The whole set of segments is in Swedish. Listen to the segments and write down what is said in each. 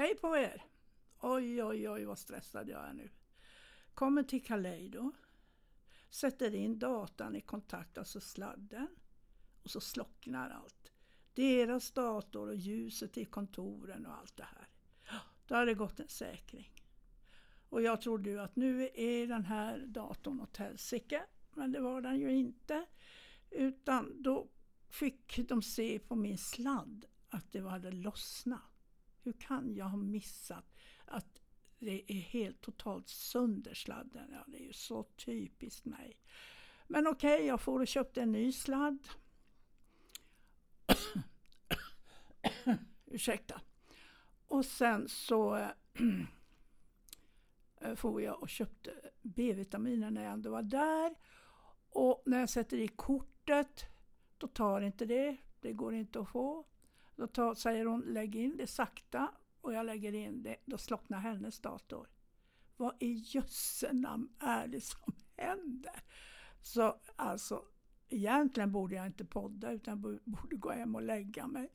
Hej på er! Oj, oj, oj vad stressad jag är nu. Kommer till Kaleido, sätter in datan i kontakt, alltså sladden, och så slocknar allt. Deras dator och ljuset i kontoren och allt det här. Då har det gått en säkring. Och jag trodde ju att nu är den här datorn åt helsike, men det var den ju inte. Utan då fick de se på min sladd att det hade lossnat. Hur kan jag ha missat att det är helt totalt sönder sladden? Ja, det är ju så typiskt mig. Men okej, okay, jag får och köpte en ny sladd. Ursäkta. Och sen så eh, eh, får jag och köpte B-vitaminer när jag ändå var där. Och när jag sätter i kortet, då tar inte det. Det går inte att få. Då tar, säger hon lägg in det sakta och jag lägger in det. Då slocknar hennes dator. Vad i jösse namn är det som händer? Så alltså, egentligen borde jag inte podda utan borde gå hem och lägga mig.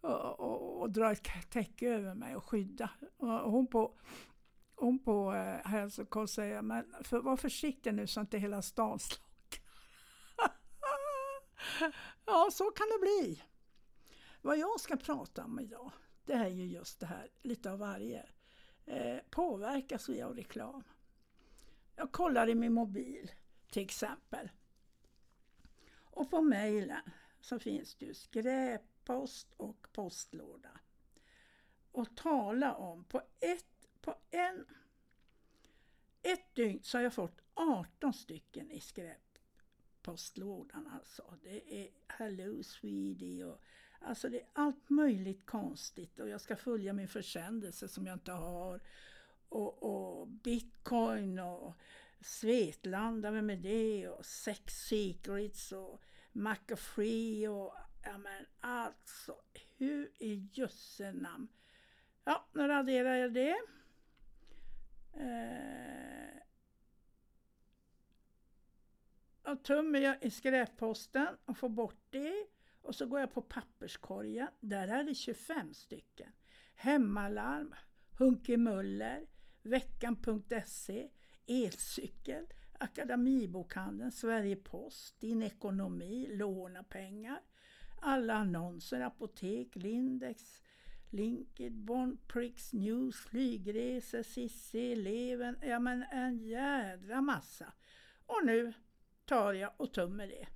Och, och, och dra ett täcke över mig och skydda. Och hon på, hon på eh, hälsokoll säger, men för, var försiktig nu så inte hela stan slocknar. ja, så kan det bli. Vad jag ska prata om idag, det är ju just det här, lite av varje. Eh, påverkas vi av reklam? Jag kollar i min mobil till exempel. Och på mejlen så finns det ju skräppost och postlåda. Och tala om, på ett, på en, ett dygn så har jag fått 18 stycken i skräppostlådan alltså. Det är Hello Sweden och Alltså det är allt möjligt konstigt och jag ska följa min försändelse som jag inte har. Och, och bitcoin och Svetlanda, vem är det? Och Sex Secrets och McAfee och ja men alltså hur i jösse namn. Ja, nu raderar jag det. Eh, och tömmer jag i skräpposten och får bort det. Och så går jag på papperskorgen. Där är det 25 stycken. Hemmalarm, Hunke Möller, Veckan.se, Elcykel, Akademibokhandeln, Sverige Post, Din Ekonomi, Låna pengar, alla annonser, Apotek, Lindex, Linked, Bonprix, News, Flygresor, Cissi, Eleven, ja men en jädra massa. Och nu tar jag och tömmer det.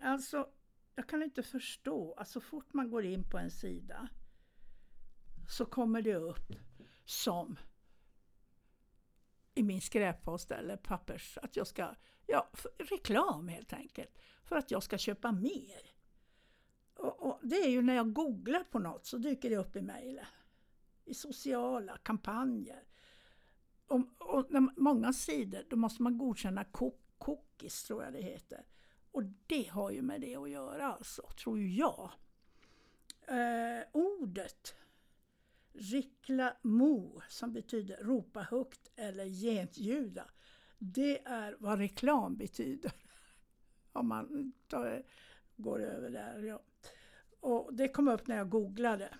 Alltså, jag kan inte förstå att så fort man går in på en sida så kommer det upp som i min skräppost eller pappers, att jag ska, ja, reklam helt enkelt, för att jag ska köpa mer. Och, och det är ju när jag googlar på något så dyker det upp i mejlen. I sociala kampanjer. Och, och många sidor, då måste man godkänna cookies, tror jag det heter. Och det har ju med det att göra alltså, tror jag. Eh, ordet Riklamo som betyder ropa högt eller genljuda. Det är vad reklam betyder. Om man tar, går över där. Ja. Och det kom upp när jag googlade.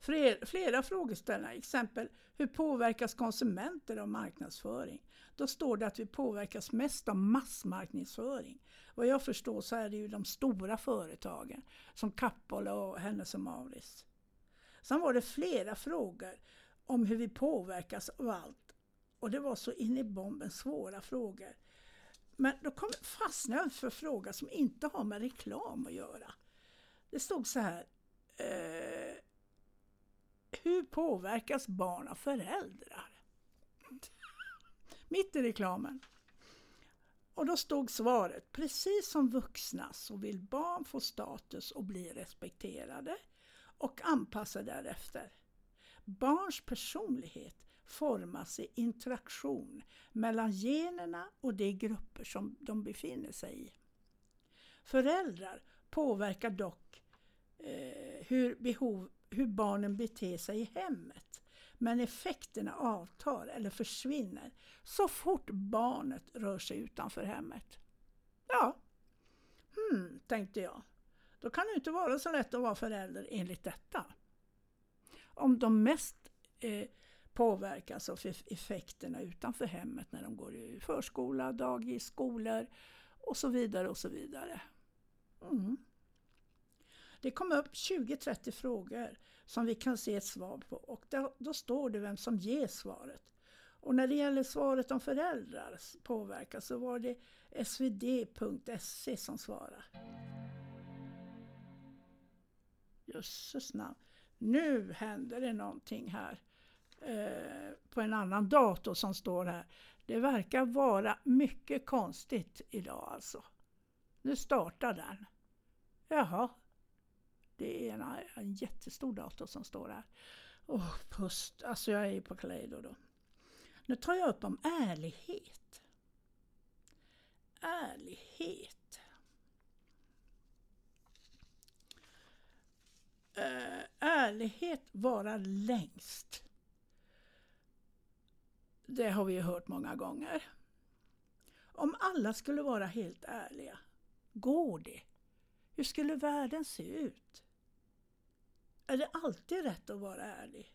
Flera frågeställningar, exempel hur påverkas konsumenter av marknadsföring? Då står det att vi påverkas mest av massmarknadsföring. Vad jag förstår så är det ju de stora företagen som Kappahl och Hennes och Mauritz. Sen var det flera frågor om hur vi påverkas av allt. Och det var så in i bomben svåra frågor. Men då kom, fastnade jag för en fråga som inte har med reklam att göra. Det stod så här. Eh, hur påverkas barn av föräldrar? Mitt i reklamen. Och då stod svaret, precis som vuxna så vill barn få status och bli respekterade och anpassa därefter. Barns personlighet formas i interaktion mellan generna och de grupper som de befinner sig i. Föräldrar påverkar dock eh, hur, behov, hur barnen beter sig i hemmet. Men effekterna avtar eller försvinner så fort barnet rör sig utanför hemmet. Ja, hmm, tänkte jag. då kan det inte vara så lätt att vara förälder enligt detta. Om de mest eh, påverkas av effekterna utanför hemmet när de går i förskola, dagis, skolor och så vidare och så vidare. Mm. Det kom upp 20-30 frågor som vi kan se ett svar på och då, då står det vem som ger svaret. Och när det gäller svaret om föräldrar påverkan så var det svd.se som svarade. Jösses namn. Nu händer det någonting här eh, på en annan dator som står här. Det verkar vara mycket konstigt idag alltså. Nu startar den. Jaha. Det är en, en jättestor dator som står här. Åh, pust. Alltså jag är på Kaleido då. Nu tar jag upp om ärlighet. Ärlighet. Äh, ärlighet vara längst. Det har vi ju hört många gånger. Om alla skulle vara helt ärliga, går det? Hur skulle världen se ut? Är det alltid rätt att vara ärlig?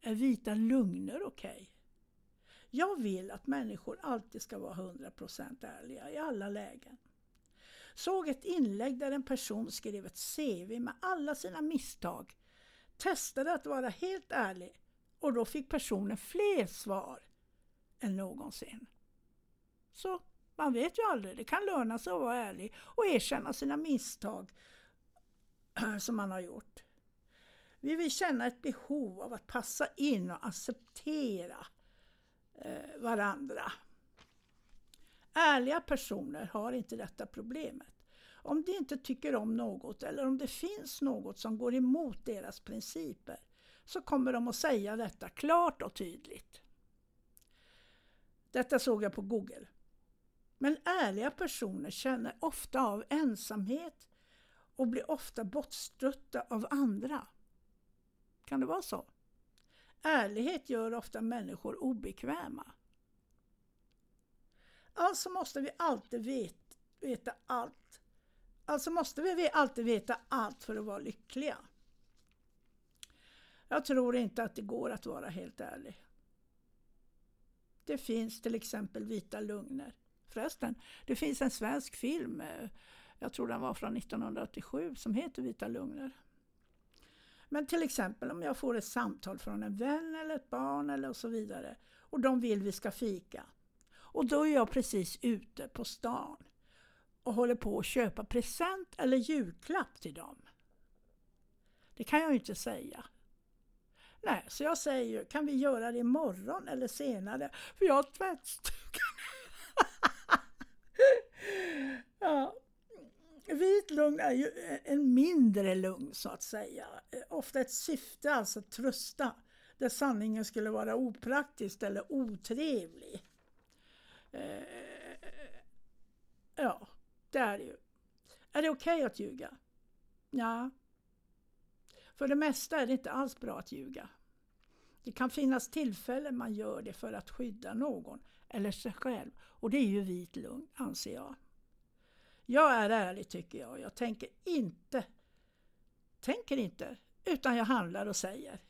Är vita lögner okej? Okay? Jag vill att människor alltid ska vara 100% ärliga i alla lägen. Såg ett inlägg där en person skrev ett CV med alla sina misstag, testade att vara helt ärlig och då fick personen fler svar än någonsin. Så man vet ju aldrig, det kan löna sig att vara ärlig och erkänna sina misstag som man har gjort. Vi vill känna ett behov av att passa in och acceptera eh, varandra. Ärliga personer har inte detta problemet. Om de inte tycker om något eller om det finns något som går emot deras principer så kommer de att säga detta klart och tydligt. Detta såg jag på Google. Men ärliga personer känner ofta av ensamhet och blir ofta bortstötta av andra. Kan det vara så? Ärlighet gör ofta människor obekväma. Alltså måste vi alltid vet, veta allt. Alltså måste vi alltid veta allt för att vara lyckliga. Jag tror inte att det går att vara helt ärlig. Det finns till exempel vita Lögner. Förresten, det finns en svensk film, eh, jag tror den var från 1987, som heter Vita Lögner. Men till exempel om jag får ett samtal från en vän eller ett barn eller så vidare och de vill vi ska fika. Och då är jag precis ute på stan och håller på att köpa present eller julklapp till dem. Det kan jag ju inte säga. Nej, så jag säger kan vi göra det imorgon eller senare? För jag har tvättstugan. ja. Vit lugn är ju eh, en mindre lugn så att säga. Eh, ofta ett syfte, alltså trösta, där sanningen skulle vara opraktisk eller otrevlig. Eh, ja, det är det ju. Är det okej okay att ljuga? Ja. För det mesta är det inte alls bra att ljuga. Det kan finnas tillfällen man gör det för att skydda någon eller sig själv och det är ju vit lugn, anser jag. Jag är ärlig tycker jag. Jag tänker inte, tänker inte, utan jag handlar och säger.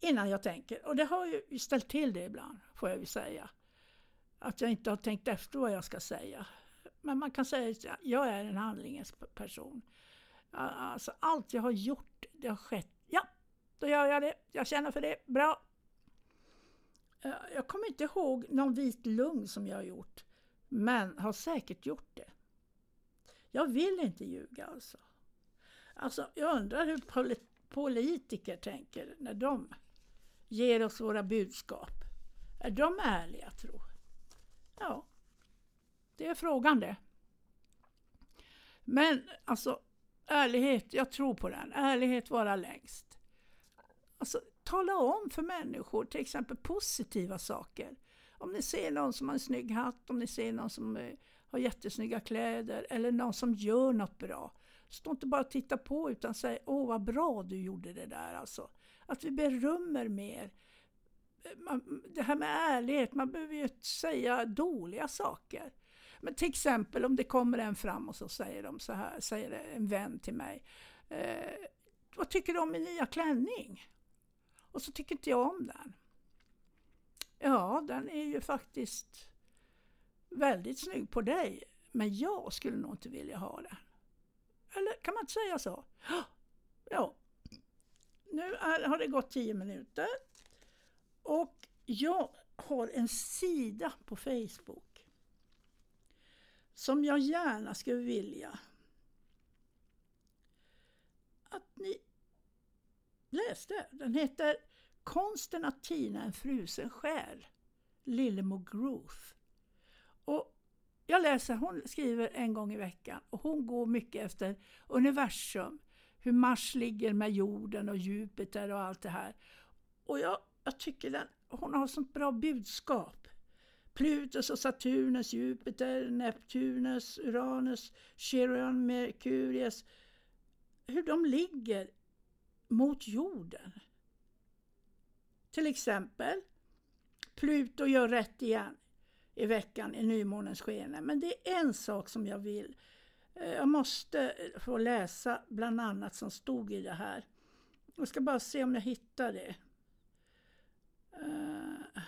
Innan jag tänker. Och det har ju ställt till det ibland, får jag ju säga. Att jag inte har tänkt efter vad jag ska säga. Men man kan säga att jag är en handlingens person. Alltså allt jag har gjort, det har skett. Ja, då gör jag det. Jag känner för det. Bra. Eh, jag kommer inte ihåg någon vit lugn som jag har gjort. Men har säkert gjort det. Jag vill inte ljuga alltså. Alltså, jag undrar hur politiker tänker när de ger oss våra budskap. Är de ärliga tro? Ja, det är frågan det. Men alltså, ärlighet, jag tror på den. Ärlighet vara längst. Alltså, tala om för människor till exempel positiva saker. Om ni ser någon som har en snygg hatt, om ni ser någon som eh, har jättesnygga kläder eller någon som gör något bra. Stå inte bara och titta på utan säg åh vad bra du gjorde det där alltså. Att vi berömmer mer. det här med ärlighet, man behöver ju inte säga dåliga saker. Men till exempel om det kommer en fram och så säger de så här, säger en vän till mig. Eh, vad tycker du om min nya klänning? Och så tycker inte jag om den. Ja, den är ju faktiskt väldigt snygg på dig, men jag skulle nog inte vilja ha den. Eller kan man inte säga så? Ja. Nu är, har det gått tio minuter och jag har en sida på Facebook som jag gärna skulle vilja att ni läste. Den heter Konsten att tina en frusen själ, Lillemor Groth. Jag läser, hon skriver en gång i veckan och hon går mycket efter universum, hur Mars ligger med jorden och Jupiter och allt det här. Och jag, jag tycker den, hon har sånt bra budskap. Plutus och Saturnus, Jupiter, Neptunus, Uranus, Chiron, Merkurius. Hur de ligger mot jorden. Till exempel, Pluto gör rätt igen i veckan i nymånens skene. Men det är en sak som jag vill. Eh, jag måste få läsa bland annat som stod i det här. Jag ska bara se om jag hittar det. Uh,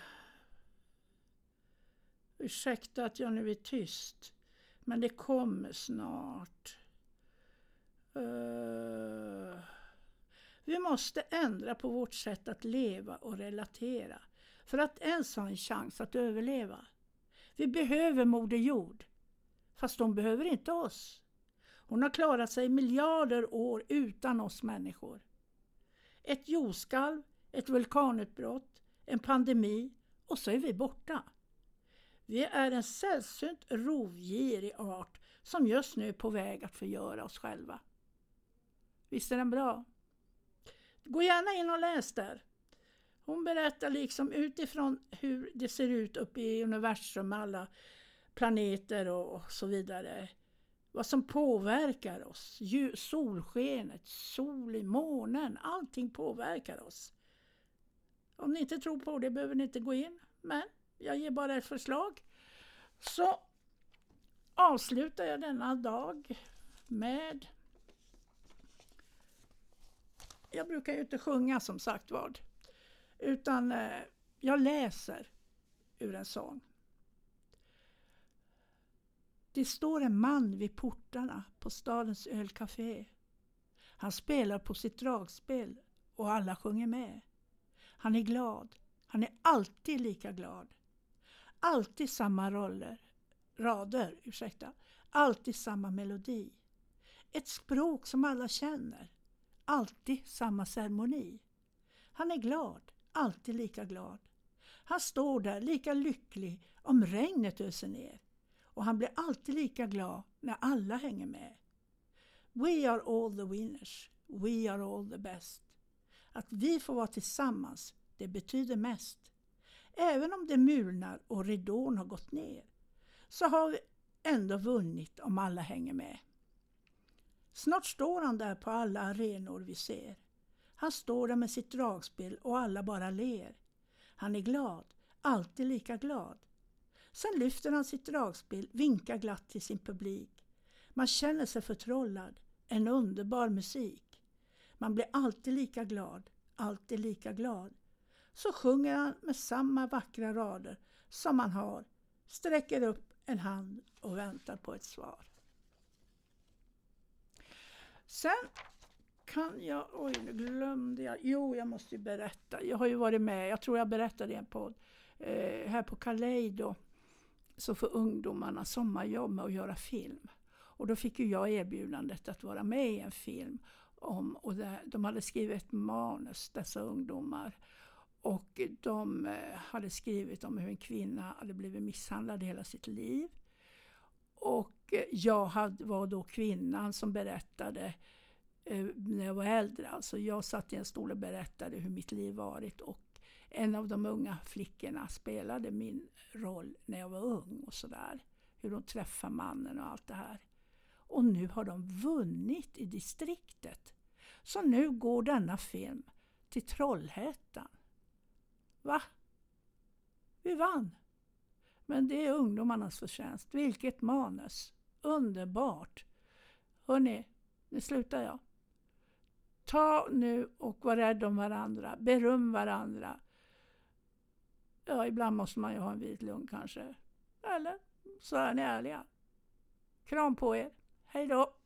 ursäkta att jag nu är tyst, men det kommer snart. Uh, vi måste ändra på vårt sätt att leva och relatera för att ens ha en chans att överleva. Vi behöver Moder Jord, fast hon behöver inte oss. Hon har klarat sig miljarder år utan oss människor. Ett jordskalv, ett vulkanutbrott, en pandemi och så är vi borta. Vi är en sällsynt rovgirig art som just nu är på väg att förgöra oss själva. Visst är den bra? Gå gärna in och läs där. Hon berättar liksom utifrån hur det ser ut uppe i universum med alla planeter och så vidare. Vad som påverkar oss. Solskenet, solen, månen, allting påverkar oss. Om ni inte tror på det behöver ni inte gå in, men jag ger bara ett förslag. Så avslutar jag denna dag med jag brukar ju inte sjunga som sagt vad. Utan eh, jag läser ur en sång. Det står en man vid portarna på stadens ölcafé. Han spelar på sitt dragspel och alla sjunger med. Han är glad. Han är alltid lika glad. Alltid samma roller, rader, ursäkta. Alltid samma melodi. Ett språk som alla känner. Alltid samma ceremoni. Han är glad, alltid lika glad. Han står där lika lycklig om regnet öser ner och han blir alltid lika glad när alla hänger med. We are all the winners, we are all the best. Att vi får vara tillsammans, det betyder mest. Även om det mulnar och ridån har gått ner så har vi ändå vunnit om alla hänger med. Snart står han där på alla arenor vi ser. Han står där med sitt dragspel och alla bara ler. Han är glad, alltid lika glad. Sen lyfter han sitt dragspel, vinkar glatt till sin publik. Man känner sig förtrollad, en underbar musik. Man blir alltid lika glad, alltid lika glad. Så sjunger han med samma vackra rader som han har, sträcker upp en hand och väntar på ett svar. Sen kan jag, oj nu glömde jag, jo jag måste ju berätta, jag har ju varit med, jag tror jag berättade i en podd, eh, här på Kaleido så får ungdomarna sommarjobb med att göra film. Och då fick ju jag erbjudandet att vara med i en film. Om, och det, de hade skrivit ett manus, dessa ungdomar. Och de eh, hade skrivit om hur en kvinna hade blivit misshandlad hela sitt liv. Och eh, jag hade, var då kvinnan som berättade eh, Eh, när jag var äldre. Alltså jag satt i en stol och berättade hur mitt liv varit och en av de unga flickorna spelade min roll när jag var ung och sådär. Hur de träffade mannen och allt det här. Och nu har de vunnit i distriktet. Så nu går denna film till Trollhättan. Va? Vi vann! Men det är ungdomarnas förtjänst. Vilket manus! Underbart! Hörni, nu slutar jag. Ta nu och var rädd om varandra. Beröm varandra. Ja, ibland måste man ju ha en vit lugn kanske. Eller så är ni ärliga. Kram på er. Hej då!